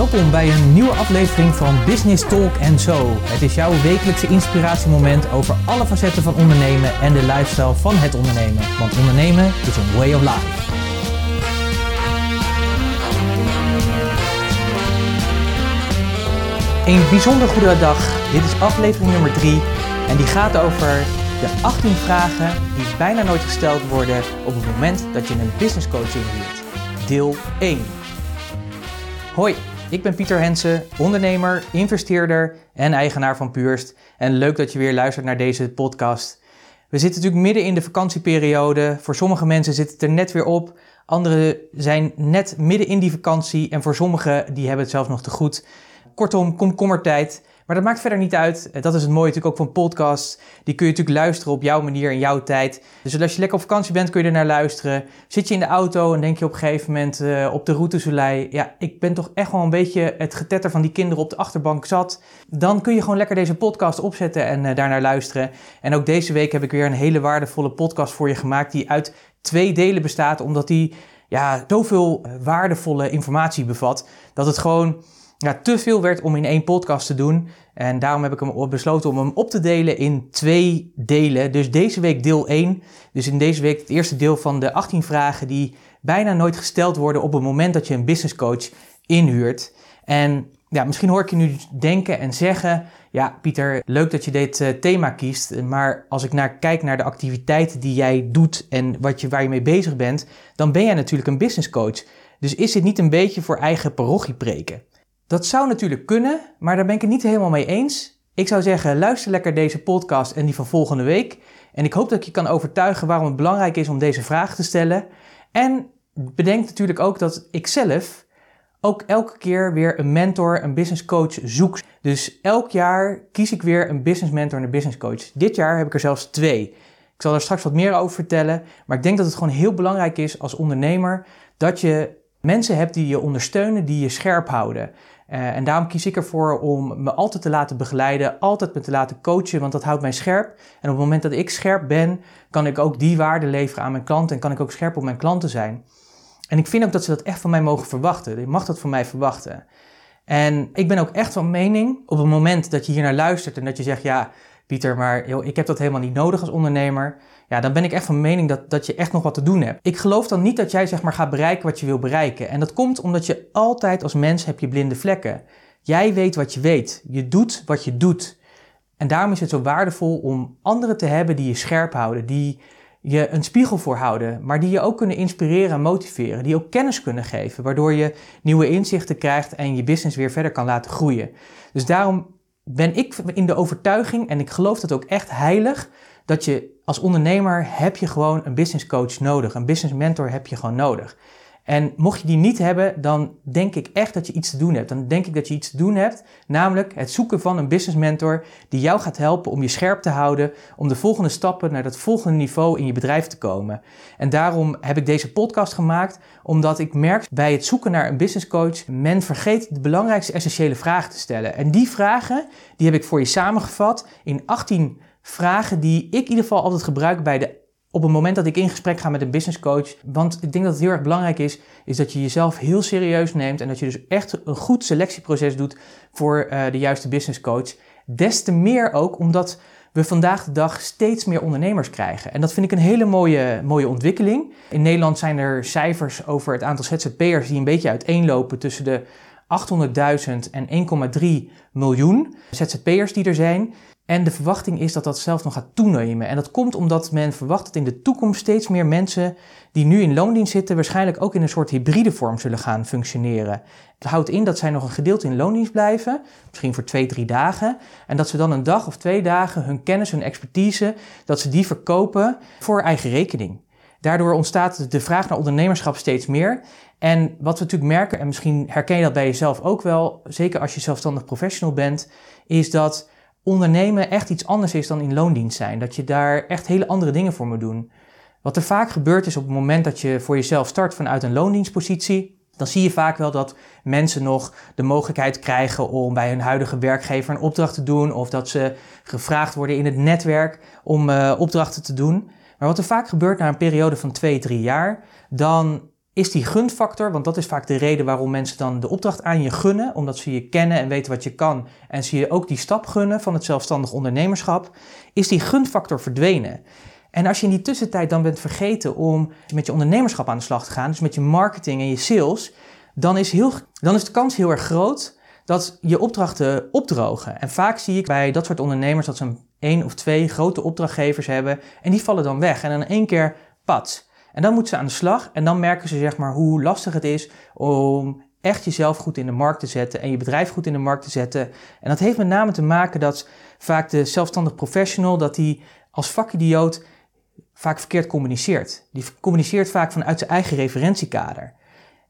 Welkom bij een nieuwe aflevering van Business Talk Zo. Het is jouw wekelijkse inspiratiemoment over alle facetten van ondernemen en de lifestyle van het ondernemen. Want ondernemen is een way of life. Een bijzonder goede dag. Dit is aflevering nummer 3 en die gaat over de 18 vragen die bijna nooit gesteld worden op het moment dat je een business coaching huurt. Deel 1. Hoi, ik ben Pieter Hensen, ondernemer, investeerder en eigenaar van Puurst. En leuk dat je weer luistert naar deze podcast. We zitten natuurlijk midden in de vakantieperiode. Voor sommige mensen zit het er net weer op. Anderen zijn net midden in die vakantie. En voor sommigen die hebben het zelfs nog te goed. Kortom, komkommertijd. Maar dat maakt verder niet uit. Dat is het mooie natuurlijk ook van podcasts. Die kun je natuurlijk luisteren op jouw manier en jouw tijd. Dus als je lekker op vakantie bent, kun je er naar luisteren. Zit je in de auto en denk je op een gegeven moment uh, op de route Soleil... ja, ik ben toch echt wel een beetje het getetter van die kinderen op de achterbank zat. Dan kun je gewoon lekker deze podcast opzetten en uh, daarnaar luisteren. En ook deze week heb ik weer een hele waardevolle podcast voor je gemaakt... die uit twee delen bestaat, omdat die ja, zoveel eh, waardevolle informatie bevat... dat het gewoon ja, te veel werd om in één podcast te doen. En daarom heb ik hem besloten om hem op te delen in twee delen. Dus deze week deel 1. Dus in deze week het eerste deel van de 18 vragen die bijna nooit gesteld worden op het moment dat je een business coach inhuurt. En ja, misschien hoor ik je nu denken en zeggen: Ja, Pieter, leuk dat je dit uh, thema kiest. Maar als ik naar, kijk naar de activiteiten die jij doet en wat je, waar je mee bezig bent, dan ben jij natuurlijk een business coach. Dus is dit niet een beetje voor eigen parochie preken? Dat zou natuurlijk kunnen, maar daar ben ik het niet helemaal mee eens. Ik zou zeggen, luister lekker deze podcast en die van volgende week. En ik hoop dat ik je kan overtuigen waarom het belangrijk is om deze vraag te stellen. En bedenk natuurlijk ook dat ik zelf ook elke keer weer een mentor, een business coach zoek. Dus elk jaar kies ik weer een business mentor en een business coach. Dit jaar heb ik er zelfs twee. Ik zal er straks wat meer over vertellen. Maar ik denk dat het gewoon heel belangrijk is als ondernemer dat je mensen hebt die je ondersteunen, die je scherp houden. Uh, en daarom kies ik ervoor om me altijd te laten begeleiden, altijd me te laten coachen, want dat houdt mij scherp. En op het moment dat ik scherp ben, kan ik ook die waarde leveren aan mijn klanten en kan ik ook scherp op mijn klanten zijn. En ik vind ook dat ze dat echt van mij mogen verwachten. Je mag dat van mij verwachten. En ik ben ook echt van mening, op het moment dat je hier naar luistert en dat je zegt, ja, Pieter, maar joh, ik heb dat helemaal niet nodig als ondernemer. Ja, dan ben ik echt van mening dat, dat je echt nog wat te doen hebt. Ik geloof dan niet dat jij zeg maar gaat bereiken wat je wil bereiken. En dat komt omdat je altijd als mens heb je blinde vlekken. Jij weet wat je weet. Je doet wat je doet. En daarom is het zo waardevol om anderen te hebben die je scherp houden, die je een spiegel voor houden, maar die je ook kunnen inspireren en motiveren, die ook kennis kunnen geven, waardoor je nieuwe inzichten krijgt en je business weer verder kan laten groeien. Dus daarom ben ik in de overtuiging, en ik geloof dat ook echt heilig, dat je als ondernemer heb je gewoon een business coach nodig. Een business mentor heb je gewoon nodig. En mocht je die niet hebben, dan denk ik echt dat je iets te doen hebt. Dan denk ik dat je iets te doen hebt, namelijk het zoeken van een business mentor die jou gaat helpen om je scherp te houden, om de volgende stappen naar dat volgende niveau in je bedrijf te komen. En daarom heb ik deze podcast gemaakt, omdat ik merk bij het zoeken naar een business coach, men vergeet de belangrijkste essentiële vragen te stellen. En die vragen, die heb ik voor je samengevat in 18 vragen die ik in ieder geval altijd gebruik bij de, op het moment dat ik in gesprek ga met een business coach. Want ik denk dat het heel erg belangrijk is, is dat je jezelf heel serieus neemt en dat je dus echt een goed selectieproces doet voor uh, de juiste business coach. Des te meer ook omdat we vandaag de dag steeds meer ondernemers krijgen. En dat vind ik een hele mooie, mooie ontwikkeling. In Nederland zijn er cijfers over het aantal ZZP'ers die een beetje uiteenlopen tussen de 800.000 en 1,3 miljoen ZZP'ers die er zijn. En de verwachting is dat dat zelfs nog gaat toenemen. En dat komt omdat men verwacht dat in de toekomst steeds meer mensen die nu in loondienst zitten, waarschijnlijk ook in een soort hybride vorm zullen gaan functioneren. Het houdt in dat zij nog een gedeelte in loondienst blijven, misschien voor twee, drie dagen. En dat ze dan een dag of twee dagen hun kennis, hun expertise, dat ze die verkopen voor eigen rekening. Daardoor ontstaat de vraag naar ondernemerschap steeds meer. En wat we natuurlijk merken, en misschien herken je dat bij jezelf ook wel, zeker als je zelfstandig professional bent, is dat ondernemen echt iets anders is dan in loondienst zijn. Dat je daar echt hele andere dingen voor moet doen. Wat er vaak gebeurt is op het moment dat je voor jezelf start vanuit een loondienstpositie, dan zie je vaak wel dat mensen nog de mogelijkheid krijgen om bij hun huidige werkgever een opdracht te doen of dat ze gevraagd worden in het netwerk om uh, opdrachten te doen. Maar wat er vaak gebeurt na een periode van twee, drie jaar, dan is die gunfactor, want dat is vaak de reden waarom mensen dan de opdracht aan je gunnen, omdat ze je kennen en weten wat je kan en ze je ook die stap gunnen van het zelfstandig ondernemerschap, is die gunfactor verdwenen. En als je in die tussentijd dan bent vergeten om met je ondernemerschap aan de slag te gaan, dus met je marketing en je sales, dan is, heel, dan is de kans heel erg groot dat je opdrachten opdrogen. En vaak zie ik bij dat soort ondernemers dat ze een of twee grote opdrachtgevers hebben en die vallen dan weg en in één keer pad. En dan moeten ze aan de slag en dan merken ze zeg maar hoe lastig het is om echt jezelf goed in de markt te zetten en je bedrijf goed in de markt te zetten. En dat heeft met name te maken dat vaak de zelfstandig professional, dat die als vakidioot vaak verkeerd communiceert. Die communiceert vaak vanuit zijn eigen referentiekader.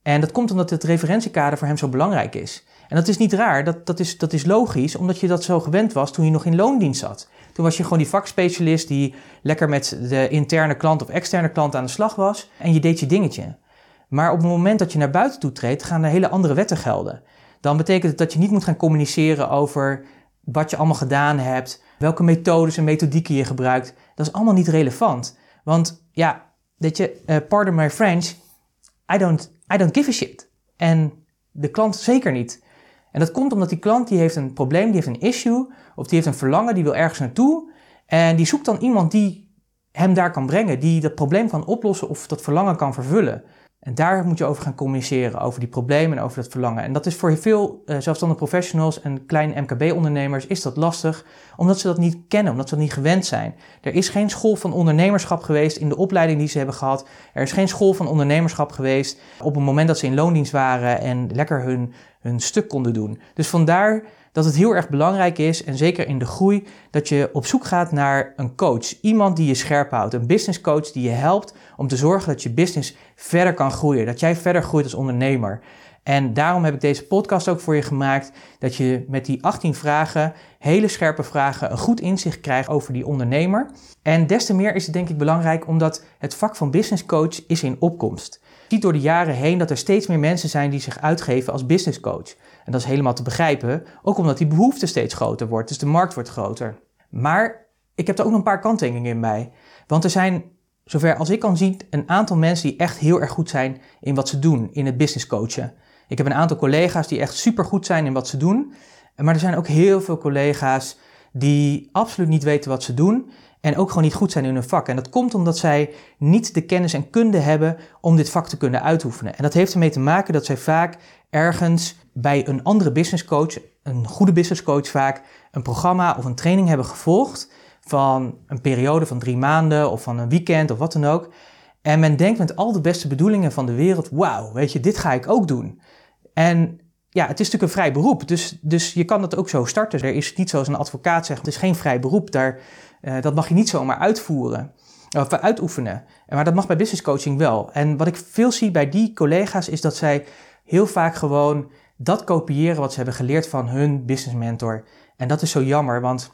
En dat komt omdat het referentiekader voor hem zo belangrijk is. En dat is niet raar, dat, dat, is, dat is logisch, omdat je dat zo gewend was toen je nog in loondienst zat. Toen was je gewoon die vakspecialist die lekker met de interne klant of externe klant aan de slag was en je deed je dingetje. Maar op het moment dat je naar buiten toe treedt, gaan er hele andere wetten gelden. Dan betekent het dat je niet moet gaan communiceren over wat je allemaal gedaan hebt, welke methodes en methodieken je gebruikt. Dat is allemaal niet relevant. Want ja, weet je, uh, pardon my French, I don't, I don't give a shit. En de klant zeker niet. En dat komt omdat die klant die heeft een probleem, die heeft een issue, of die heeft een verlangen, die wil ergens naartoe. En die zoekt dan iemand die hem daar kan brengen, die dat probleem kan oplossen of dat verlangen kan vervullen. En daar moet je over gaan communiceren, over die problemen en over dat verlangen. En dat is voor veel uh, zelfstandige professionals en kleine MKB-ondernemers is dat lastig, omdat ze dat niet kennen, omdat ze dat niet gewend zijn. Er is geen school van ondernemerschap geweest in de opleiding die ze hebben gehad. Er is geen school van ondernemerschap geweest op het moment dat ze in loondienst waren en lekker hun, hun stuk konden doen. Dus vandaar dat het heel erg belangrijk is, en zeker in de groei, dat je op zoek gaat naar een coach. Iemand die je scherp houdt. Een business coach die je helpt om te zorgen dat je business verder kan groeien. Dat jij verder groeit als ondernemer. En daarom heb ik deze podcast ook voor je gemaakt. Dat je met die 18 vragen, hele scherpe vragen, een goed inzicht krijgt over die ondernemer. En des te meer is het denk ik belangrijk omdat het vak van business coach is in opkomst. Je ziet door de jaren heen dat er steeds meer mensen zijn die zich uitgeven als business coach. En dat is helemaal te begrijpen, ook omdat die behoefte steeds groter wordt, dus de markt wordt groter. Maar ik heb er ook nog een paar kanttekeningen in bij. Want er zijn, zover als ik kan zien, een aantal mensen die echt heel erg goed zijn in wat ze doen, in het business coachen. Ik heb een aantal collega's die echt super goed zijn in wat ze doen. Maar er zijn ook heel veel collega's die absoluut niet weten wat ze doen en ook gewoon niet goed zijn in hun vak. En dat komt omdat zij niet de kennis en kunde hebben om dit vak te kunnen uitoefenen. En dat heeft ermee te maken dat zij vaak ergens bij een andere business coach, een goede business coach vaak, een programma of een training hebben gevolgd van een periode van drie maanden of van een weekend of wat dan ook. En men denkt met al de beste bedoelingen van de wereld, wauw, weet je, dit ga ik ook doen. En ja, het is natuurlijk een vrij beroep, dus, dus je kan dat ook zo starten. Er is niet zoals een advocaat zegt, het is geen vrij beroep, daar, uh, dat mag je niet zomaar uitvoeren of uitoefenen. Maar dat mag bij business coaching wel. En wat ik veel zie bij die collega's is dat zij heel vaak gewoon dat kopiëren wat ze hebben geleerd van hun business mentor. En dat is zo jammer, want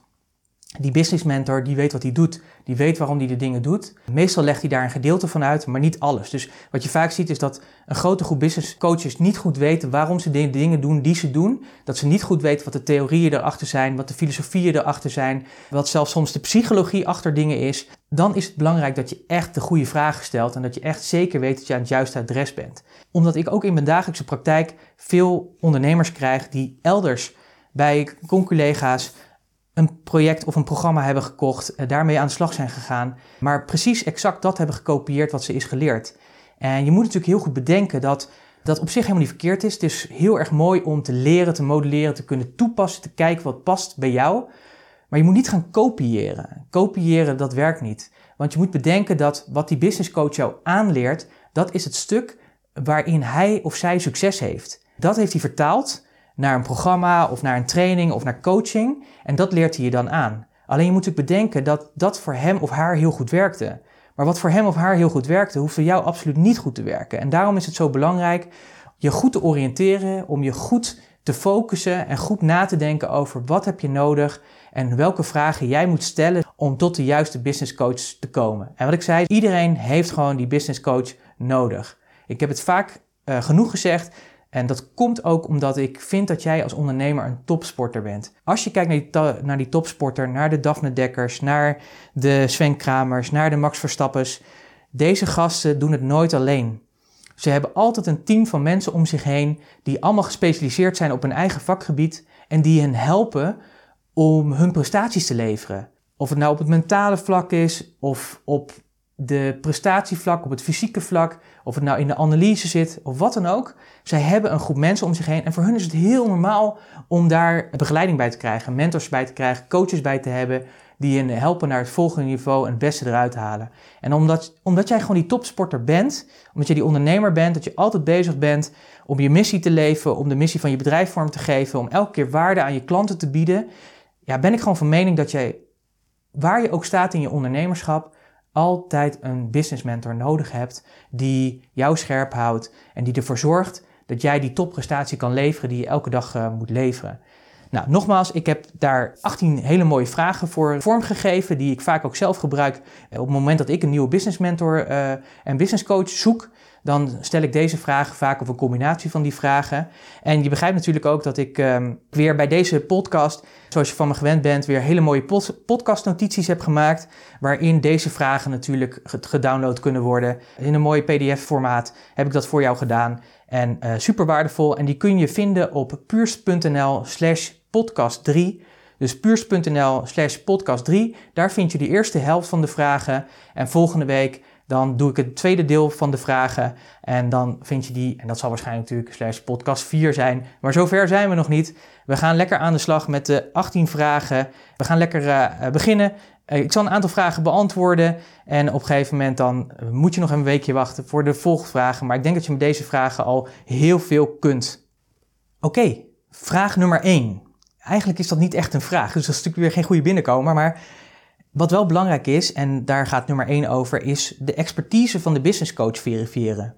die business mentor die weet wat hij doet, die weet waarom hij de dingen doet. Meestal legt hij daar een gedeelte van uit, maar niet alles. Dus wat je vaak ziet is dat een grote groep business coaches niet goed weten waarom ze de dingen doen die ze doen. Dat ze niet goed weten wat de theorieën erachter zijn, wat de filosofieën erachter zijn, wat zelfs soms de psychologie achter dingen is. Dan is het belangrijk dat je echt de goede vragen stelt en dat je echt zeker weet dat je aan het juiste adres bent. Omdat ik ook in mijn dagelijkse praktijk veel ondernemers krijg die elders bij conculega's een project of een programma hebben gekocht, uh, daarmee aan de slag zijn gegaan, maar precies exact dat hebben gekopieerd wat ze is geleerd. En je moet natuurlijk heel goed bedenken dat dat op zich helemaal niet verkeerd is. Het is heel erg mooi om te leren, te modelleren, te kunnen toepassen, te kijken wat past bij jou. Maar je moet niet gaan kopiëren. Kopiëren, dat werkt niet. Want je moet bedenken dat wat die business coach jou aanleert, dat is het stuk waarin hij of zij succes heeft. Dat heeft hij vertaald naar een programma of naar een training of naar coaching. En dat leert hij je dan aan. Alleen je moet natuurlijk bedenken dat dat voor hem of haar heel goed werkte. Maar wat voor hem of haar heel goed werkte, hoeft voor jou absoluut niet goed te werken. En daarom is het zo belangrijk je goed te oriënteren, om je goed te focussen en goed na te denken over wat heb je nodig en welke vragen jij moet stellen om tot de juiste business coach te komen. En wat ik zei, iedereen heeft gewoon die business coach nodig. Ik heb het vaak uh, genoeg gezegd. En dat komt ook omdat ik vind dat jij als ondernemer een topsporter bent. Als je kijkt naar die, naar die topsporter, naar de Daphne Dekkers, naar de Sven Kramers, naar de Max Verstappers. Deze gasten doen het nooit alleen. Ze hebben altijd een team van mensen om zich heen die allemaal gespecialiseerd zijn op hun eigen vakgebied en die hen helpen om hun prestaties te leveren. Of het nou op het mentale vlak is of op de prestatievlak, op het fysieke vlak, of het nou in de analyse zit of wat dan ook. Zij hebben een groep mensen om zich heen en voor hun is het heel normaal om daar begeleiding bij te krijgen, mentors bij te krijgen, coaches bij te hebben die hen helpen naar het volgende niveau en het beste eruit halen. En omdat, omdat jij gewoon die topsporter bent, omdat je die ondernemer bent, dat je altijd bezig bent om je missie te leven, om de missie van je bedrijf vorm te geven, om elke keer waarde aan je klanten te bieden, ja, ben ik gewoon van mening dat jij, waar je ook staat in je ondernemerschap, altijd een business mentor nodig hebt die jou scherp houdt en die ervoor zorgt dat jij die topprestatie kan leveren die je elke dag uh, moet leveren. Nou, nogmaals, ik heb daar 18 hele mooie vragen voor vormgegeven, die ik vaak ook zelf gebruik op het moment dat ik een nieuwe business mentor uh, en business coach zoek dan stel ik deze vragen vaak of een combinatie van die vragen. En je begrijpt natuurlijk ook dat ik um, weer bij deze podcast, zoals je van me gewend bent, weer hele mooie pod podcastnotities heb gemaakt. Waarin deze vragen natuurlijk gedownload kunnen worden. In een mooie PDF-formaat heb ik dat voor jou gedaan. En uh, super waardevol. En die kun je vinden op puurs.nl slash podcast 3. Dus puurs.nl slash podcast 3. Daar vind je de eerste helft van de vragen. En volgende week dan doe ik het tweede deel van de vragen en dan vind je die, en dat zal waarschijnlijk natuurlijk slash podcast 4 zijn, maar zover zijn we nog niet. We gaan lekker aan de slag met de 18 vragen. We gaan lekker uh, beginnen. Uh, ik zal een aantal vragen beantwoorden en op een gegeven moment dan moet je nog een weekje wachten voor de volgvragen. Maar ik denk dat je met deze vragen al heel veel kunt. Oké, vraag nummer 1. Eigenlijk is dat niet echt een vraag, dus dat is natuurlijk weer geen goede binnenkomer, maar wat wel belangrijk is, en daar gaat nummer 1 over, is de expertise van de business coach verifiëren.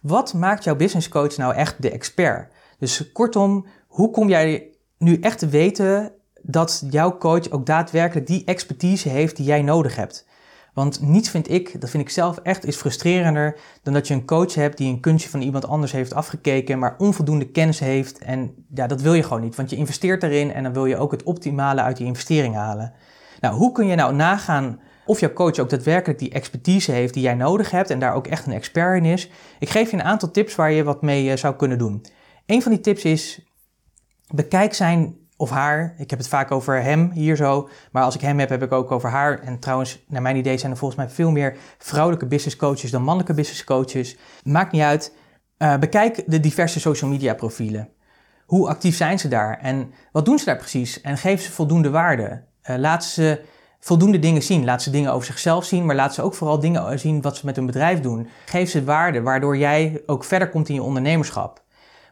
Wat maakt jouw business coach nou echt de expert? Dus kortom, hoe kom jij nu echt te weten dat jouw coach ook daadwerkelijk die expertise heeft die jij nodig hebt? Want niets vind ik, dat vind ik zelf echt, is frustrerender dan dat je een coach hebt die een kunstje van iemand anders heeft afgekeken, maar onvoldoende kennis heeft. En ja, dat wil je gewoon niet, want je investeert erin en dan wil je ook het optimale uit die investering halen. Nou, hoe kun je nou nagaan of jouw coach ook daadwerkelijk die expertise heeft die jij nodig hebt en daar ook echt een expert in is? Ik geef je een aantal tips waar je wat mee eh, zou kunnen doen. Een van die tips is: bekijk zijn of haar. Ik heb het vaak over hem hier zo, maar als ik hem heb, heb ik ook over haar. En trouwens, naar mijn idee zijn er volgens mij veel meer vrouwelijke business coaches dan mannelijke business coaches. Maakt niet uit. Uh, bekijk de diverse social media profielen. Hoe actief zijn ze daar en wat doen ze daar precies? En geven ze voldoende waarde? Uh, laat ze voldoende dingen zien. Laat ze dingen over zichzelf zien, maar laat ze ook vooral dingen zien wat ze met hun bedrijf doen. Geef ze waarde, waardoor jij ook verder komt in je ondernemerschap.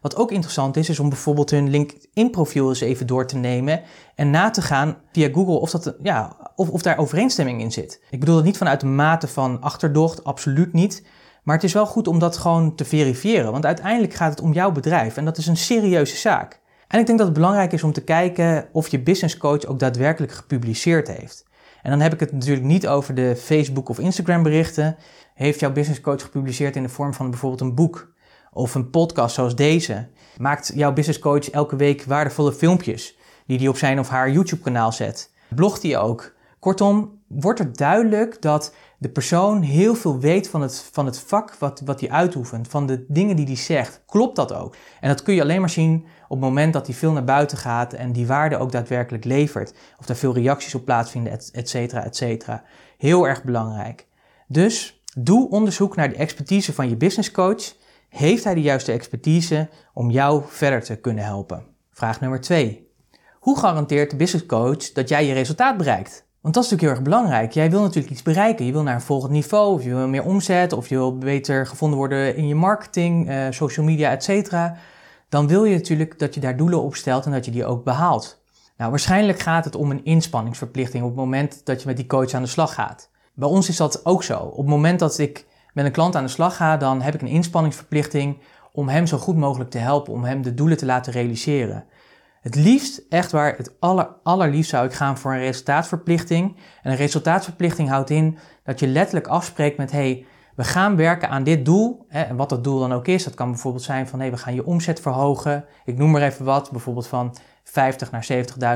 Wat ook interessant is, is om bijvoorbeeld hun LinkedIn-profiel eens even door te nemen en na te gaan via Google of, dat, ja, of, of daar overeenstemming in zit. Ik bedoel dat niet vanuit de mate van achterdocht, absoluut niet. Maar het is wel goed om dat gewoon te verifiëren, want uiteindelijk gaat het om jouw bedrijf en dat is een serieuze zaak. En ik denk dat het belangrijk is om te kijken of je business coach ook daadwerkelijk gepubliceerd heeft. En dan heb ik het natuurlijk niet over de Facebook of Instagram berichten. Heeft jouw business coach gepubliceerd in de vorm van bijvoorbeeld een boek of een podcast zoals deze? Maakt jouw business coach elke week waardevolle filmpjes die hij op zijn of haar YouTube kanaal zet? Blogt hij ook? Kortom, wordt er duidelijk dat de persoon heel veel weet van het, van het vak wat, wat hij uitoefent, van de dingen die hij zegt. Klopt dat ook? En dat kun je alleen maar zien op het moment dat hij veel naar buiten gaat en die waarde ook daadwerkelijk levert. Of daar veel reacties op plaatsvinden, et cetera, et cetera. Heel erg belangrijk. Dus doe onderzoek naar de expertise van je business coach. Heeft hij de juiste expertise om jou verder te kunnen helpen? Vraag nummer 2. Hoe garandeert de business coach dat jij je resultaat bereikt? Want dat is natuurlijk heel erg belangrijk. Jij wil natuurlijk iets bereiken. Je wil naar een volgend niveau, of je wil meer omzet, of je wil beter gevonden worden in je marketing, uh, social media, etc. Dan wil je natuurlijk dat je daar doelen op stelt en dat je die ook behaalt. Nou, waarschijnlijk gaat het om een inspanningsverplichting op het moment dat je met die coach aan de slag gaat. Bij ons is dat ook zo. Op het moment dat ik met een klant aan de slag ga, dan heb ik een inspanningsverplichting om hem zo goed mogelijk te helpen, om hem de doelen te laten realiseren. Het liefst, echt waar, het aller, allerliefst zou ik gaan voor een resultaatverplichting. En een resultaatverplichting houdt in dat je letterlijk afspreekt met, hey, we gaan werken aan dit doel. Hè, en wat dat doel dan ook is, dat kan bijvoorbeeld zijn van, hey, we gaan je omzet verhogen. Ik noem maar even wat, bijvoorbeeld van 50 naar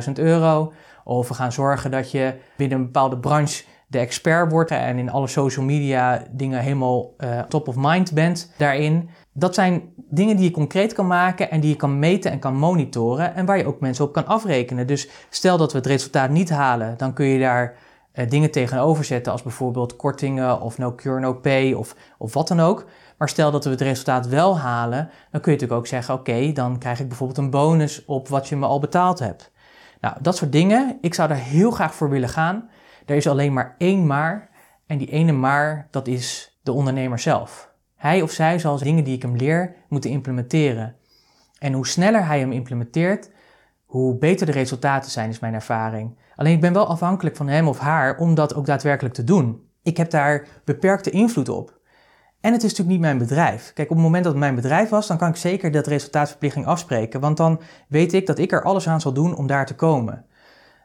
70.000 euro. Of we gaan zorgen dat je binnen een bepaalde branche de expert wordt en in alle social media dingen helemaal uh, top of mind bent daarin. Dat zijn dingen die je concreet kan maken en die je kan meten en kan monitoren en waar je ook mensen op kan afrekenen. Dus stel dat we het resultaat niet halen, dan kun je daar uh, dingen tegenover zetten als bijvoorbeeld kortingen of no cure no pay of, of wat dan ook. Maar stel dat we het resultaat wel halen, dan kun je natuurlijk ook zeggen: oké, dan krijg ik bijvoorbeeld een bonus op wat je me al betaald hebt. Nou, dat soort dingen, ik zou daar heel graag voor willen gaan. Er is alleen maar één maar. En die ene maar, dat is de ondernemer zelf. Hij of zij zal dingen die ik hem leer moeten implementeren. En hoe sneller hij hem implementeert, hoe beter de resultaten zijn, is mijn ervaring. Alleen ik ben wel afhankelijk van hem of haar om dat ook daadwerkelijk te doen. Ik heb daar beperkte invloed op. En het is natuurlijk niet mijn bedrijf. Kijk, op het moment dat het mijn bedrijf was, dan kan ik zeker dat resultaatverplichting afspreken. Want dan weet ik dat ik er alles aan zal doen om daar te komen.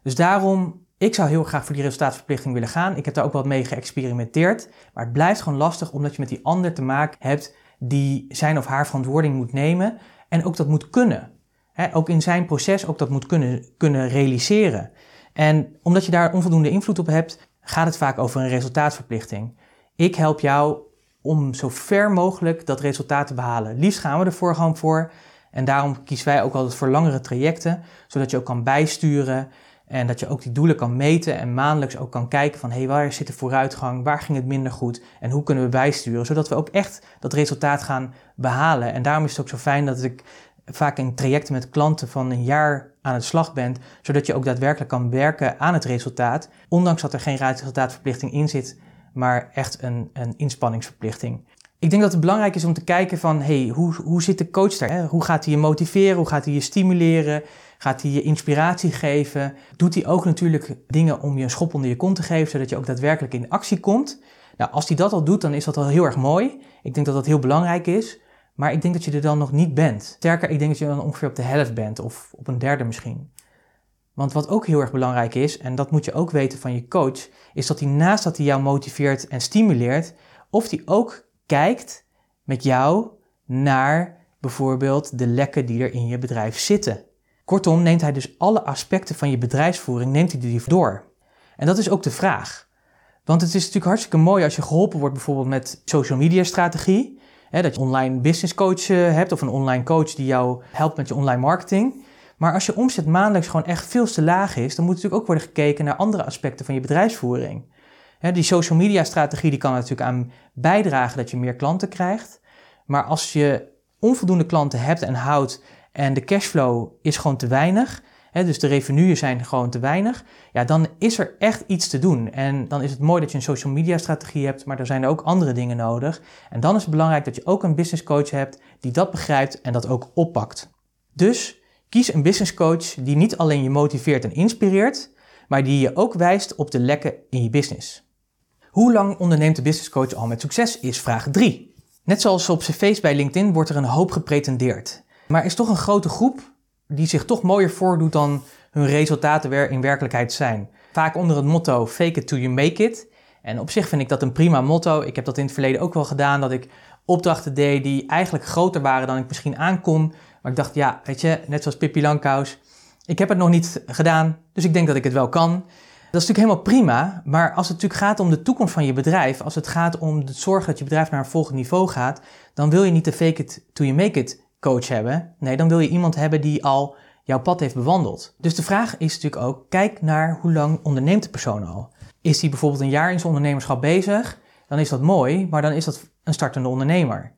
Dus daarom, ik zou heel graag voor die resultaatverplichting willen gaan. Ik heb daar ook wat mee geëxperimenteerd. Maar het blijft gewoon lastig omdat je met die ander te maken hebt die zijn of haar verantwoording moet nemen. En ook dat moet kunnen. ook in zijn proces ook dat moet kunnen, kunnen realiseren. En omdat je daar onvoldoende invloed op hebt, gaat het vaak over een resultaatverplichting. Ik help jou om zo ver mogelijk dat resultaat te behalen. Liefst gaan we ervoor gewoon voor. En daarom kiezen wij ook altijd voor langere trajecten, zodat je ook kan bijsturen en dat je ook die doelen kan meten en maandelijks ook kan kijken van hé, hey, waar zit de vooruitgang, waar ging het minder goed en hoe kunnen we bijsturen, zodat we ook echt dat resultaat gaan behalen. En daarom is het ook zo fijn dat ik vaak in trajecten met klanten van een jaar aan het slag ben, zodat je ook daadwerkelijk kan werken aan het resultaat, ondanks dat er geen resultaatverplichting in zit maar echt een, een inspanningsverplichting. Ik denk dat het belangrijk is om te kijken van, hey, hoe, hoe zit de coach daar? Hoe gaat hij je motiveren? Hoe gaat hij je stimuleren? Gaat hij je inspiratie geven? Doet hij ook natuurlijk dingen om je een schop onder je kont te geven, zodat je ook daadwerkelijk in actie komt? Nou, als hij dat al doet, dan is dat al heel erg mooi. Ik denk dat dat heel belangrijk is. Maar ik denk dat je er dan nog niet bent. Sterker, ik denk dat je dan ongeveer op de helft bent, of op een derde misschien. Want wat ook heel erg belangrijk is, en dat moet je ook weten van je coach, is dat hij naast dat hij jou motiveert en stimuleert, of hij ook kijkt met jou naar bijvoorbeeld de lekken die er in je bedrijf zitten. Kortom, neemt hij dus alle aspecten van je bedrijfsvoering, neemt hij die door. En dat is ook de vraag. Want het is natuurlijk hartstikke mooi als je geholpen wordt bijvoorbeeld met social media strategie. Hè, dat je online business coach eh, hebt of een online coach die jou helpt met je online marketing. Maar als je omzet maandelijks gewoon echt veel te laag is, dan moet natuurlijk ook worden gekeken naar andere aspecten van je bedrijfsvoering. die social media strategie die kan natuurlijk aan bijdragen dat je meer klanten krijgt. Maar als je onvoldoende klanten hebt en houdt en de cashflow is gewoon te weinig, dus de revenuen zijn gewoon te weinig, ja, dan is er echt iets te doen. En dan is het mooi dat je een social media strategie hebt, maar er zijn ook andere dingen nodig. En dan is het belangrijk dat je ook een business coach hebt die dat begrijpt en dat ook oppakt. Dus Kies een business coach die niet alleen je motiveert en inspireert, maar die je ook wijst op de lekken in je business. Hoe lang onderneemt de business coach al met succes is vraag 3. Net zoals op cv's bij LinkedIn wordt er een hoop gepretendeerd. Maar is toch een grote groep die zich toch mooier voordoet dan hun resultaten in werkelijkheid zijn. Vaak onder het motto fake it till you make it. En op zich vind ik dat een prima motto. Ik heb dat in het verleden ook wel gedaan, dat ik opdrachten deed die eigenlijk groter waren dan ik misschien aankon. Maar ik dacht, ja, weet je, net zoals Pippi Langkous, ik heb het nog niet gedaan, dus ik denk dat ik het wel kan. Dat is natuurlijk helemaal prima, maar als het natuurlijk gaat om de toekomst van je bedrijf, als het gaat om de zorg dat je bedrijf naar een volgend niveau gaat, dan wil je niet de fake it till you make it coach hebben. Nee, dan wil je iemand hebben die al jouw pad heeft bewandeld. Dus de vraag is natuurlijk ook, kijk naar hoe lang onderneemt de persoon al. Is hij bijvoorbeeld een jaar in zijn ondernemerschap bezig, dan is dat mooi, maar dan is dat een startende ondernemer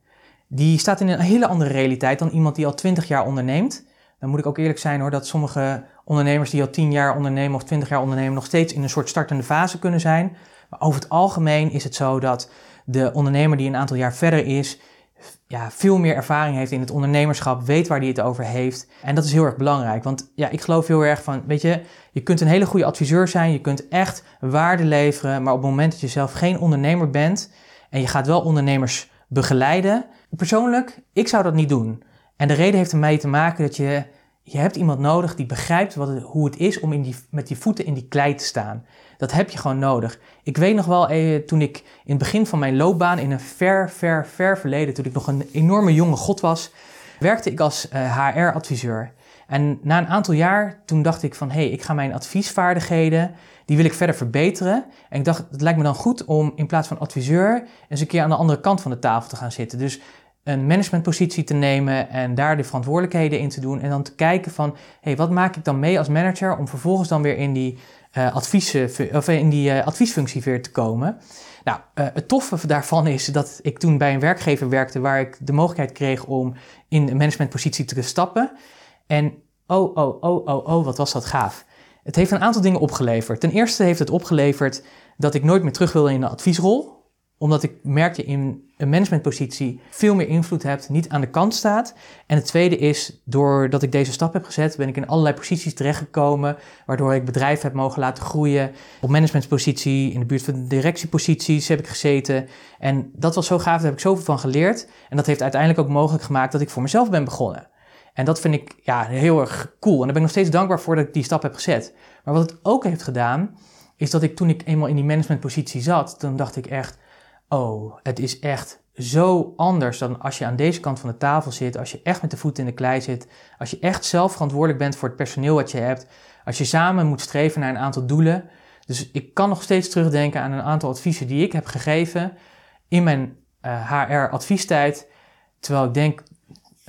die staat in een hele andere realiteit dan iemand die al 20 jaar onderneemt. Dan moet ik ook eerlijk zijn hoor, dat sommige ondernemers die al 10 jaar ondernemen of 20 jaar ondernemen nog steeds in een soort startende fase kunnen zijn. Maar over het algemeen is het zo dat de ondernemer die een aantal jaar verder is, ja, veel meer ervaring heeft in het ondernemerschap, weet waar hij het over heeft. En dat is heel erg belangrijk. Want ja, ik geloof heel erg van, weet je, je kunt een hele goede adviseur zijn, je kunt echt waarde leveren, maar op het moment dat je zelf geen ondernemer bent en je gaat wel ondernemers begeleiden, Persoonlijk, ik zou dat niet doen. En de reden heeft ermee te maken dat je, je hebt iemand nodig die begrijpt wat hoe het is om in die, met die voeten in die klei te staan. Dat heb je gewoon nodig. Ik weet nog wel, eh, toen ik in het begin van mijn loopbaan, in een ver, ver, ver verleden, toen ik nog een enorme jonge god was, werkte ik als HR-adviseur. En na een aantal jaar, toen dacht ik van, hé, hey, ik ga mijn adviesvaardigheden, die wil ik verder verbeteren. En ik dacht, het lijkt me dan goed om in plaats van adviseur eens een keer aan de andere kant van de tafel te gaan zitten. Dus een managementpositie te nemen en daar de verantwoordelijkheden in te doen. En dan te kijken van, hé, hey, wat maak ik dan mee als manager om vervolgens dan weer in die, advies, of in die uh, adviesfunctie weer te komen. Nou, uh, het toffe daarvan is dat ik toen bij een werkgever werkte waar ik de mogelijkheid kreeg om in een managementpositie te stappen. En oh, oh, oh, oh, oh, wat was dat gaaf. Het heeft een aantal dingen opgeleverd. Ten eerste heeft het opgeleverd dat ik nooit meer terug wilde in een adviesrol omdat ik merkte in een managementpositie veel meer invloed hebt, niet aan de kant staat. En het tweede is, doordat ik deze stap heb gezet, ben ik in allerlei posities terechtgekomen, waardoor ik bedrijven heb mogen laten groeien. Op managementpositie, in de buurt van directieposities heb ik gezeten. En dat was zo gaaf, daar heb ik zoveel van geleerd. En dat heeft uiteindelijk ook mogelijk gemaakt dat ik voor mezelf ben begonnen. En dat vind ik ja, heel erg cool. En daar ben ik nog steeds dankbaar voor dat ik die stap heb gezet. Maar wat het ook heeft gedaan, is dat ik toen ik eenmaal in die managementpositie zat, dan dacht ik echt, oh, het is echt zo anders dan als je aan deze kant van de tafel zit, als je echt met de voeten in de klei zit, als je echt zelf verantwoordelijk bent voor het personeel wat je hebt, als je samen moet streven naar een aantal doelen. Dus ik kan nog steeds terugdenken aan een aantal adviezen die ik heb gegeven in mijn HR-adviestijd. Eh, Terwijl ik denk,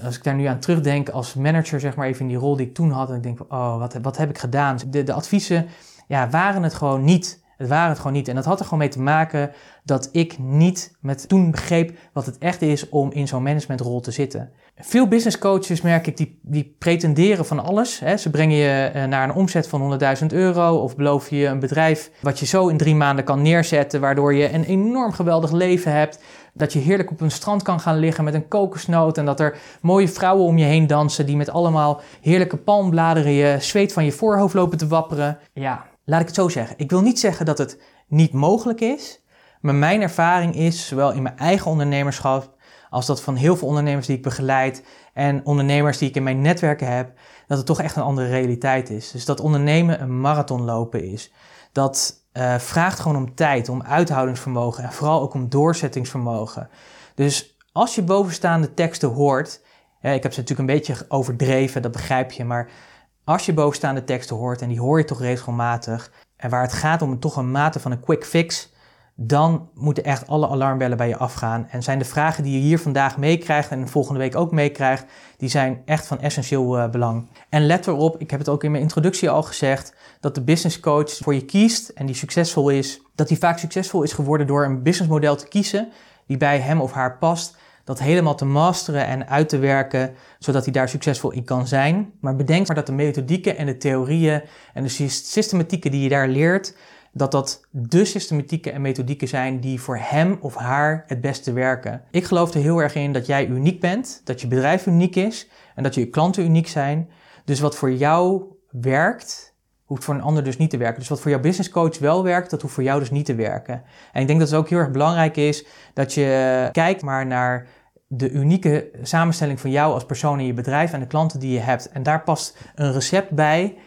als ik daar nu aan terugdenk als manager, zeg maar even in die rol die ik toen had, en ik denk oh, wat, wat heb ik gedaan? De, de adviezen ja, waren het gewoon niet. Het waren het gewoon niet. En dat had er gewoon mee te maken dat ik niet met toen begreep wat het echt is om in zo'n managementrol te zitten. Veel business coaches merk ik, die, die pretenderen van alles. Hè. Ze brengen je eh, naar een omzet van 100.000 euro of beloven je een bedrijf wat je zo in drie maanden kan neerzetten, waardoor je een enorm geweldig leven hebt. Dat je heerlijk op een strand kan gaan liggen met een kokosnoot en dat er mooie vrouwen om je heen dansen die met allemaal heerlijke palmbladeren je zweet van je voorhoofd lopen te wapperen. Ja, laat ik het zo zeggen. Ik wil niet zeggen dat het niet mogelijk is, maar mijn ervaring is, zowel in mijn eigen ondernemerschap als dat van heel veel ondernemers die ik begeleid en ondernemers die ik in mijn netwerken heb, dat het toch echt een andere realiteit is. Dus dat ondernemen een marathon lopen is. Dat uh, vraagt gewoon om tijd, om uithoudingsvermogen en vooral ook om doorzettingsvermogen. Dus als je bovenstaande teksten hoort, ik heb ze natuurlijk een beetje overdreven, dat begrijp je, maar als je bovenstaande teksten hoort, en die hoor je toch regelmatig, en waar het gaat om toch een mate van een quick fix, dan moeten echt alle alarmbellen bij je afgaan. En zijn de vragen die je hier vandaag meekrijgt en volgende week ook meekrijgt, die zijn echt van essentieel uh, belang. En let erop, ik heb het ook in mijn introductie al gezegd, dat de business coach voor je kiest en die succesvol is, dat die vaak succesvol is geworden door een businessmodel te kiezen die bij hem of haar past, dat helemaal te masteren en uit te werken, zodat hij daar succesvol in kan zijn. Maar bedenk maar dat de methodieken en de theorieën en de systematieken die je daar leert, dat dat de systematieken en methodieken zijn die voor hem of haar het beste werken. Ik geloof er heel erg in dat jij uniek bent, dat je bedrijf uniek is en dat je klanten uniek zijn. Dus wat voor jou werkt, hoeft voor een ander dus niet te werken. Dus wat voor jouw business coach wel werkt, dat hoeft voor jou dus niet te werken. En ik denk dat het ook heel erg belangrijk is dat je kijkt maar naar de unieke samenstelling van jou als persoon in je bedrijf en de klanten die je hebt. En daar past een recept bij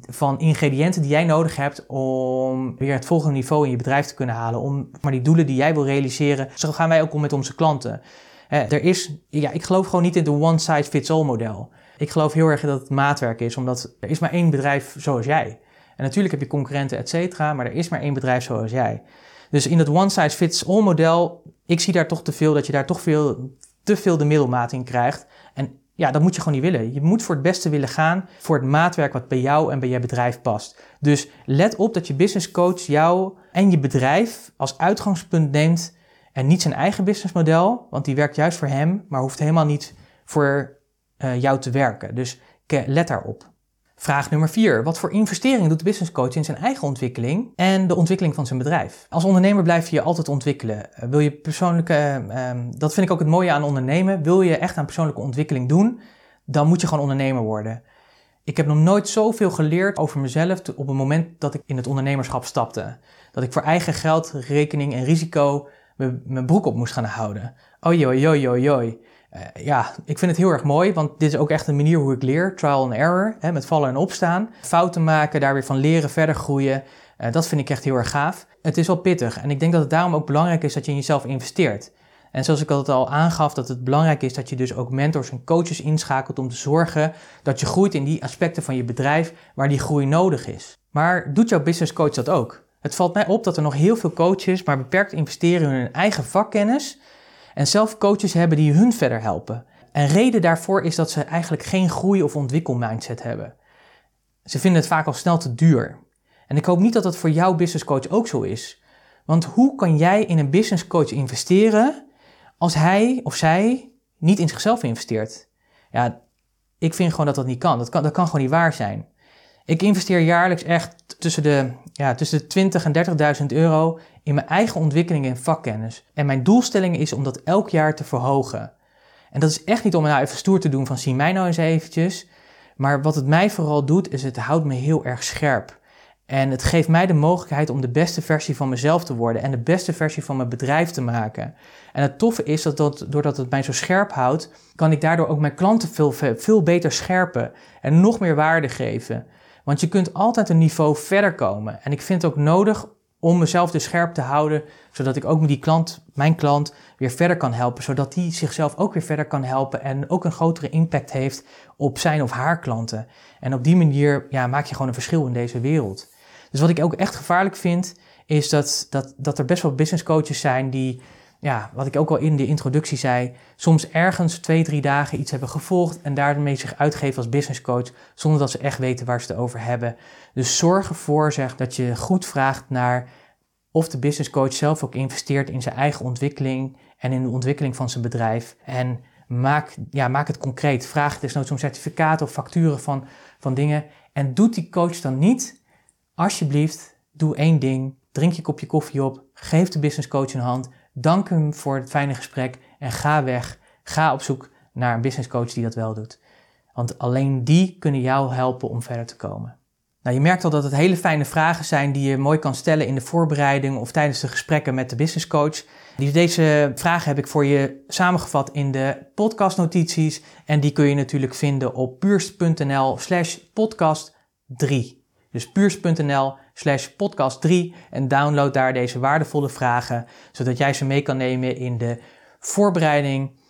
van ingrediënten die jij nodig hebt om weer het volgende niveau in je bedrijf te kunnen halen. Om maar die doelen die jij wil realiseren, zo gaan wij ook om met onze klanten. er is, ja, ik geloof gewoon niet in de one size fits all model. Ik geloof heel erg dat het maatwerk is, omdat er is maar één bedrijf zoals jij. En natuurlijk heb je concurrenten, et cetera, maar er is maar één bedrijf zoals jij. Dus in dat one size fits all model, ik zie daar toch te veel dat je daar toch veel, te veel de middelmaat in krijgt. En ja, dat moet je gewoon niet willen. Je moet voor het beste willen gaan, voor het maatwerk wat bij jou en bij je bedrijf past. Dus let op dat je business coach jou en je bedrijf als uitgangspunt neemt en niet zijn eigen businessmodel, want die werkt juist voor hem, maar hoeft helemaal niet voor uh, jou te werken. Dus let daarop. Vraag nummer 4. Wat voor investering doet de business coach in zijn eigen ontwikkeling en de ontwikkeling van zijn bedrijf? Als ondernemer blijf je je altijd ontwikkelen. Eh, wil je persoonlijke, um, dat vind ik ook het mooie aan ondernemen. Wil je echt aan persoonlijke ontwikkeling doen, dan moet je gewoon ondernemer worden. Ik heb nog nooit zoveel geleerd over mezelf op het moment dat ik in het ondernemerschap stapte. Dat ik voor eigen geld, rekening en risico mijn broek op moest gaan houden. Oi. Uh, ja, ik vind het heel erg mooi, want dit is ook echt een manier hoe ik leer. Trial and error, hè, met vallen en opstaan. Fouten maken, daar weer van leren, verder groeien. Uh, dat vind ik echt heel erg gaaf. Het is wel pittig en ik denk dat het daarom ook belangrijk is dat je in jezelf investeert. En zoals ik het al aangaf, dat het belangrijk is dat je dus ook mentors en coaches inschakelt om te zorgen dat je groeit in die aspecten van je bedrijf waar die groei nodig is. Maar doet jouw business coach dat ook? Het valt mij op dat er nog heel veel coaches maar beperkt investeren in hun eigen vakkennis en zelf coaches hebben die hun verder helpen. En reden daarvoor is dat ze eigenlijk geen groei- of ontwikkelmindset hebben. Ze vinden het vaak al snel te duur. En ik hoop niet dat dat voor jouw business coach ook zo is. Want hoe kan jij in een business coach investeren als hij of zij niet in zichzelf investeert? Ja, ik vind gewoon dat dat niet kan. Dat kan, dat kan gewoon niet waar zijn. Ik investeer jaarlijks echt tussen de, ja, tussen de 20 en 30.000 euro in mijn eigen ontwikkeling en vakkennis. En mijn doelstelling is om dat elk jaar te verhogen. En dat is echt niet om nou even stoer te doen van zie mij nou eens eventjes. Maar wat het mij vooral doet, is het houdt me heel erg scherp. En het geeft mij de mogelijkheid om de beste versie van mezelf te worden en de beste versie van mijn bedrijf te maken. En het toffe is dat, dat doordat het mij zo scherp houdt, kan ik daardoor ook mijn klanten veel, veel beter scherpen en nog meer waarde geven. Want je kunt altijd een niveau verder komen. En ik vind het ook nodig om mezelf dus scherp te houden, zodat ik ook met die klant, mijn klant, weer verder kan helpen. Zodat die zichzelf ook weer verder kan helpen en ook een grotere impact heeft op zijn of haar klanten. En op die manier ja, maak je gewoon een verschil in deze wereld. Dus wat ik ook echt gevaarlijk vind, is dat, dat, dat er best wel business coaches zijn die, ja, wat ik ook al in de introductie zei, soms ergens twee, drie dagen iets hebben gevolgd en daarmee zich uitgeven als business coach, zonder dat ze echt weten waar ze het over hebben. Dus zorg ervoor zeg, dat je goed vraagt naar of de business coach zelf ook investeert in zijn eigen ontwikkeling en in de ontwikkeling van zijn bedrijf. En maak, ja, maak het concreet. Vraag desnoods om certificaten of facturen van, van dingen. En doet die coach dan niet Alsjeblieft, doe één ding. Drink je kopje koffie op. Geef de business coach een hand. Dank hem voor het fijne gesprek. En ga weg. Ga op zoek naar een business coach die dat wel doet. Want alleen die kunnen jou helpen om verder te komen. Nou, je merkt al dat het hele fijne vragen zijn die je mooi kan stellen in de voorbereiding of tijdens de gesprekken met de business coach. Deze vragen heb ik voor je samengevat in de podcastnotities en die kun je natuurlijk vinden op puurst.nl slash podcast 3. Dus puurs.nl slash podcast 3 en download daar deze waardevolle vragen, zodat jij ze mee kan nemen in de voorbereiding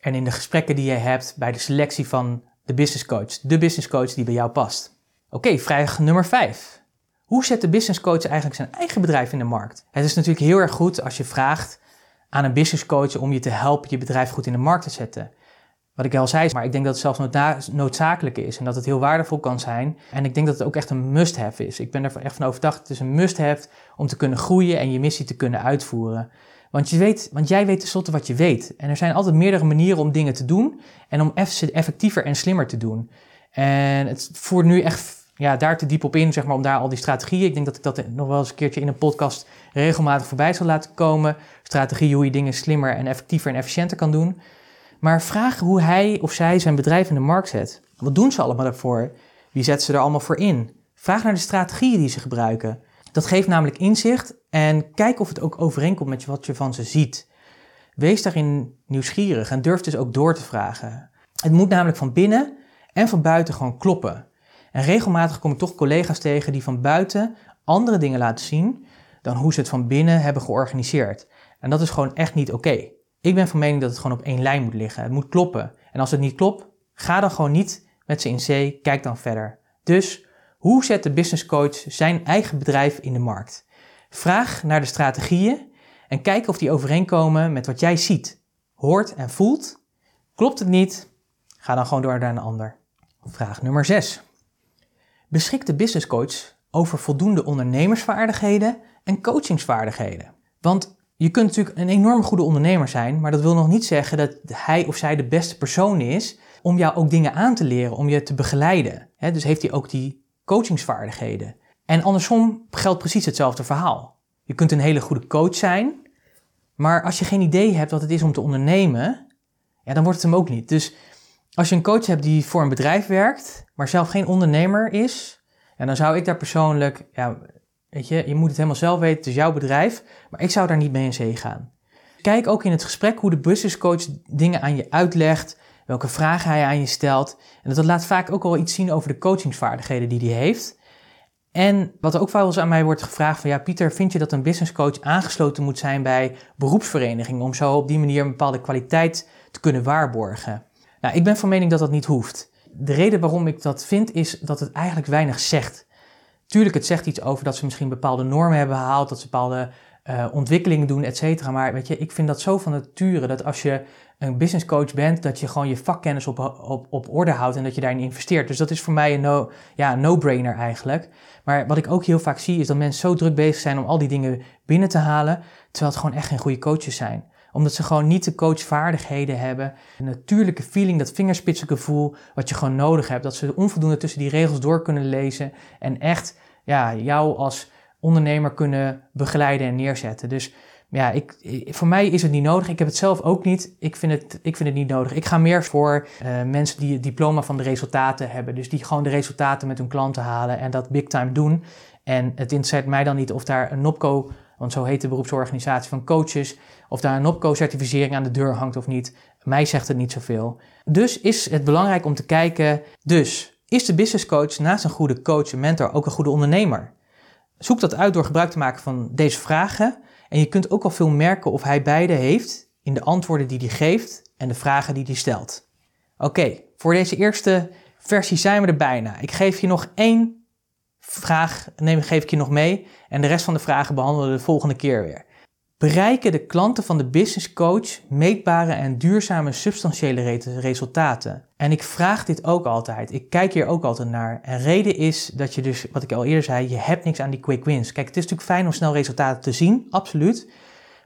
en in de gesprekken die je hebt bij de selectie van de business coach. De business coach die bij jou past. Oké, vraag nummer 5. Hoe zet de business coach eigenlijk zijn eigen bedrijf in de markt? Het is natuurlijk heel erg goed als je vraagt aan een business coach om je te helpen je bedrijf goed in de markt te zetten. Wat ik al zei, maar ik denk dat het zelfs noodzakelijk is en dat het heel waardevol kan zijn. En ik denk dat het ook echt een must-have is. Ik ben er echt van overtuigd, het een must-have om te kunnen groeien en je missie te kunnen uitvoeren. Want, je weet, want jij weet tenslotte wat je weet. En er zijn altijd meerdere manieren om dingen te doen en om effectiever en slimmer te doen. En het voert nu echt ja, daar te diep op in, zeg maar, om daar al die strategieën. Ik denk dat ik dat nog wel eens een keertje in een podcast regelmatig voorbij zal laten komen. Strategieën hoe je dingen slimmer en effectiever en efficiënter kan doen. Maar vraag hoe hij of zij zijn bedrijf in de markt zet. Wat doen ze allemaal daarvoor? Wie zetten ze er allemaal voor in? Vraag naar de strategieën die ze gebruiken. Dat geeft namelijk inzicht en kijk of het ook overeenkomt met wat je van ze ziet. Wees daarin nieuwsgierig en durf dus ook door te vragen. Het moet namelijk van binnen en van buiten gewoon kloppen. En regelmatig kom ik toch collega's tegen die van buiten andere dingen laten zien dan hoe ze het van binnen hebben georganiseerd. En dat is gewoon echt niet oké. Ik ben van mening dat het gewoon op één lijn moet liggen. Het moet kloppen. En als het niet klopt, ga dan gewoon niet met ze in zee, kijk dan verder. Dus hoe zet de business coach zijn eigen bedrijf in de markt? Vraag naar de strategieën en kijk of die overeenkomen met wat jij ziet, hoort en voelt. Klopt het niet? Ga dan gewoon door naar een ander. Vraag nummer 6. Beschikt de business coach over voldoende ondernemersvaardigheden en coachingsvaardigheden? Want je kunt natuurlijk een enorm goede ondernemer zijn, maar dat wil nog niet zeggen dat hij of zij de beste persoon is om jou ook dingen aan te leren, om je te begeleiden. dus heeft hij ook die coachingsvaardigheden. En andersom geldt precies hetzelfde verhaal. Je kunt een hele goede coach zijn, maar als je geen idee hebt wat het is om te ondernemen, ja, dan wordt het hem ook niet. Dus als je een coach hebt die voor een bedrijf werkt, maar zelf geen ondernemer is, dan zou ik daar persoonlijk ja, Je, moet het helemaal zelf weten, het is jouw bedrijf, maar ik zou daar niet mee in zee gaan. Kijk ook in het gesprek hoe de business coach dingen aan je uitlegt, welke vragen hij aan je stelt. En dat laat vaak ook wel iets zien over de coachingsvaardigheden die hij heeft. En wat ook wel eens aan mij wordt gevraagd van ja Pieter, vind je dat een business coach aangesloten moet zijn bij beroepsverenigingen om zo op die manier een bepaalde kwaliteit te kunnen waarborgen? Nou, ik ben van mening dat dat niet hoeft. De reden waarom ik dat vind is dat het eigenlijk weinig zegt. Tuurlijk, het zegt iets over dat ze misschien bepaalde normen hebben behaald, dat ze bepaalde uh, ontwikkelingen doen, et cetera. Maar weet je, ik vind dat zo van nature dat als je een business coach bent, dat je gewoon je vakkennis op, op, op orde houdt en dat je daarin investeert. Dus dat is voor mij een no, ja, no-brainer eigenlijk. Maar wat ik ook heel vaak zie, is dat mensen zo druk bezig zijn om al die dingen binnen te halen, terwijl het gewoon echt geen goede coaches zijn omdat ze gewoon niet de coachvaardigheden hebben. Een natuurlijke feeling, dat vingerspitsengevoel wat je gewoon nodig hebt. Dat ze onvoldoende tussen die regels door kunnen lezen. En echt ja, jou als ondernemer kunnen begeleiden en neerzetten. Dus ja, ik, voor mij is het niet nodig. Ik heb het zelf ook niet. Ik vind het, ik vind het niet nodig. Ik ga meer voor uh, mensen die het diploma van de resultaten hebben. Dus die gewoon de resultaten met hun klanten halen en dat big time doen. En het interesseert mij dan niet of daar een NOPCO, want zo heet de beroepsorganisatie van coaches, of daar een NOPCO-certificering aan de deur hangt of niet. Mij zegt het niet zoveel. Dus is het belangrijk om te kijken, dus is de business coach naast een goede coach en mentor ook een goede ondernemer? Zoek dat uit door gebruik te maken van deze vragen. En je kunt ook al veel merken of hij beide heeft in de antwoorden die hij geeft en de vragen die hij stelt. Oké, voor deze eerste versie zijn we er bijna. Ik geef je nog één vraag, neem, geef ik je nog mee. En de rest van de vragen behandelen we de volgende keer weer. Bereiken de klanten van de business coach meetbare en duurzame substantiële resultaten? En ik vraag dit ook altijd. Ik kijk hier ook altijd naar. En reden is dat je dus, wat ik al eerder zei, je hebt niks aan die quick wins. Kijk, het is natuurlijk fijn om snel resultaten te zien, absoluut.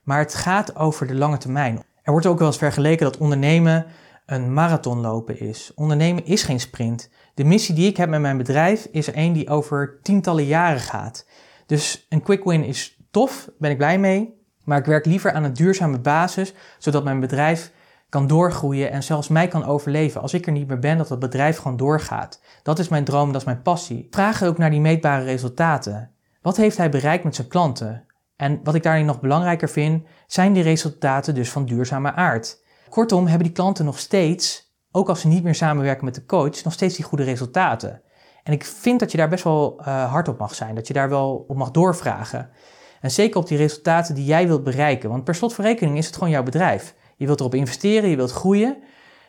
Maar het gaat over de lange termijn. Er wordt ook wel eens vergeleken dat ondernemen een marathon lopen is. Ondernemen is geen sprint. De missie die ik heb met mijn bedrijf is er een die over tientallen jaren gaat. Dus een quick win is tof, ben ik blij mee. Maar ik werk liever aan een duurzame basis, zodat mijn bedrijf kan doorgroeien en zelfs mij kan overleven. Als ik er niet meer ben, dat het bedrijf gewoon doorgaat. Dat is mijn droom, dat is mijn passie. Vraag ook naar die meetbare resultaten. Wat heeft hij bereikt met zijn klanten? En wat ik daarin nog belangrijker vind, zijn die resultaten dus van duurzame aard. Kortom, hebben die klanten nog steeds, ook als ze niet meer samenwerken met de coach, nog steeds die goede resultaten. En ik vind dat je daar best wel uh, hard op mag zijn, dat je daar wel op mag doorvragen. En zeker op die resultaten die jij wilt bereiken. Want per slot van rekening is het gewoon jouw bedrijf. Je wilt erop investeren, je wilt groeien.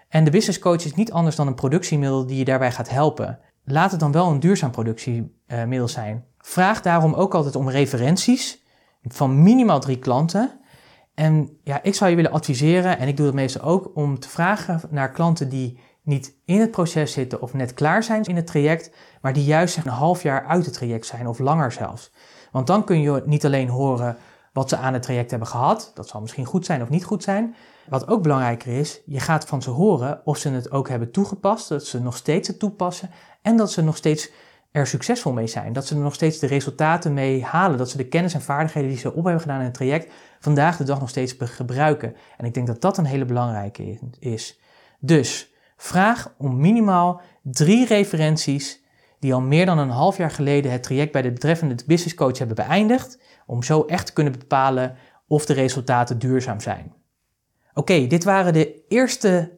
En de business coach is niet anders dan een productiemiddel die je daarbij gaat helpen. Laat het dan wel een duurzaam productiemiddel zijn. Vraag daarom ook altijd om referenties van minimaal drie klanten. En ja, ik zou je willen adviseren, en ik doe dat meestal ook, om te vragen naar klanten die niet in het proces zitten of net klaar zijn in het traject, maar die juist een half jaar uit het traject zijn of langer zelfs. Want dan kun je niet alleen horen wat ze aan het traject hebben gehad, dat zal misschien goed zijn of niet goed zijn. Wat ook belangrijker is, je gaat van ze horen of ze het ook hebben toegepast, dat ze nog steeds het toepassen en dat ze nog steeds er succesvol mee zijn. Dat ze er nog steeds de resultaten mee halen, dat ze de kennis en vaardigheden die ze op hebben gedaan in het traject vandaag de dag nog steeds gebruiken. En ik denk dat dat een hele belangrijke is. Dus vraag om minimaal drie referenties die al meer dan een half jaar geleden het traject bij de betreffende business coach hebben beëindigd, om zo echt te kunnen bepalen of de resultaten duurzaam zijn. Oké, dit waren de eerste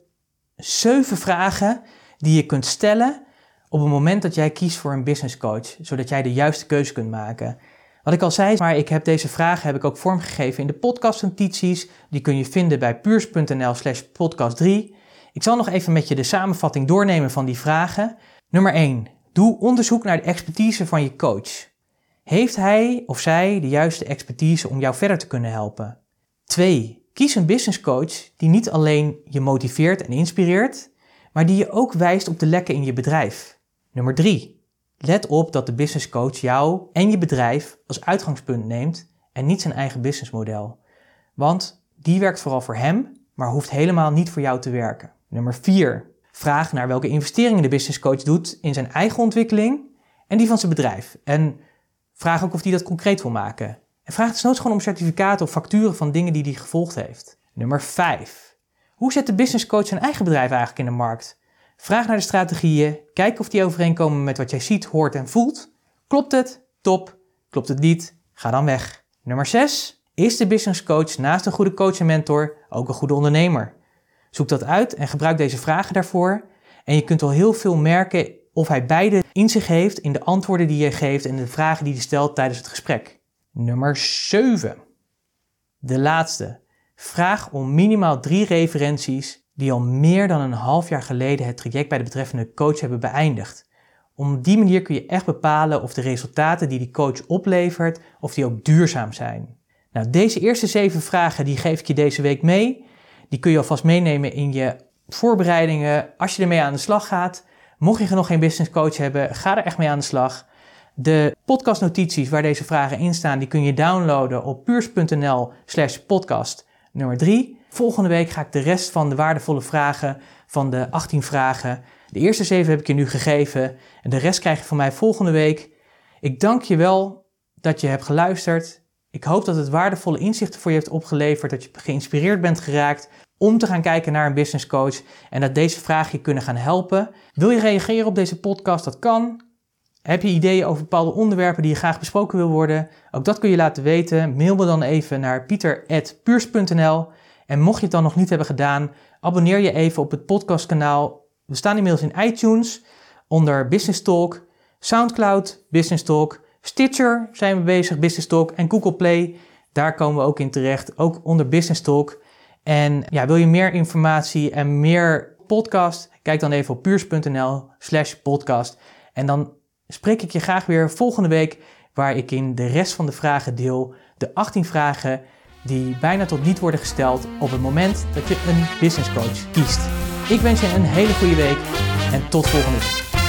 zeven vragen die je kunt stellen op het moment dat jij kiest voor een business coach, zodat jij de juiste keuze kunt maken. Wat ik al zei, maar ik heb deze vragen heb ik ook vormgegeven in de podcastnotities. Die kun je vinden bij puurs.nl slash podcast 3. Ik zal nog even met je de samenvatting doornemen van die vragen. Nummer 1. Doe onderzoek naar de expertise van je coach. Heeft hij of zij de juiste expertise om jou verder te kunnen helpen? 2. Kies een business coach die niet alleen je motiveert en inspireert, maar die je ook wijst op de lekken in je bedrijf. Nummer 3. Let op dat de business coach jou en je bedrijf als uitgangspunt neemt en niet zijn eigen businessmodel. Want die werkt vooral voor hem, maar hoeft helemaal niet voor jou te werken. Nummer 4. Vraag naar welke investeringen de business coach doet in zijn eigen ontwikkeling en die van zijn bedrijf. En vraag ook of hij dat concreet wil maken. En vraag desnoods gewoon om certificaten of facturen van dingen die hij gevolgd heeft. Nummer 5. Hoe zet de business coach zijn eigen bedrijf eigenlijk in de markt? Vraag naar de strategieën, kijk of die overeenkomen met wat jij ziet, hoort en voelt. Klopt het? Top. Klopt het niet? Ga dan weg. Nummer 6. Is de business coach naast een goede coach en mentor ook een goede ondernemer? Zoek dat uit en gebruik deze vragen daarvoor. En je kunt al heel veel merken of hij beide inzicht heeft in de antwoorden die je geeft en de vragen die je stelt tijdens het gesprek. Nummer 7. De laatste. Vraag om minimaal drie referenties die al meer dan een half jaar geleden het traject bij de betreffende coach hebben beëindigd. Op die manier kun je echt bepalen of de resultaten die die coach oplevert, of die ook duurzaam zijn. Nou, deze eerste zeven vragen die geef ik je deze week mee. Die kun je alvast meenemen in je voorbereidingen als je ermee aan de slag gaat. Mocht je nog geen business coach hebben, ga er echt mee aan de slag. De podcastnotities waar deze vragen in staan, die kun je downloaden op puurs.nl slash podcast nummer 3. Volgende week ga ik de rest van de waardevolle vragen van de 18 vragen. De eerste 7 heb ik je nu gegeven en de rest krijg je van mij volgende week. Ik dank je wel dat je hebt geluisterd. Ik hoop dat het waardevolle inzichten voor je heeft opgeleverd, dat je geïnspireerd bent geraakt om te gaan kijken naar een business coach en dat deze vragen je kunnen gaan helpen. Wil je reageren op deze podcast? Dat kan. Heb je ideeën over bepaalde onderwerpen die je graag besproken wil worden? Ook dat kun je laten weten. Mail me dan even naar pieter.puurs.nl. En mocht je het dan nog niet hebben gedaan, abonneer je even op het podcastkanaal. We staan inmiddels in iTunes onder Business Talk, SoundCloud, Business Talk, Stitcher zijn we bezig, Business Talk en Google Play. Daar komen we ook in terecht, ook onder Business Talk. En ja, wil je meer informatie en meer podcast? Kijk dan even op puurs.nl slash podcast. En dan spreek ik je graag weer volgende week, waar ik in de rest van de vragen deel. De 18 vragen die bijna tot niet worden gesteld op het moment dat je een business coach kiest. Ik wens je een hele goede week en tot volgende week.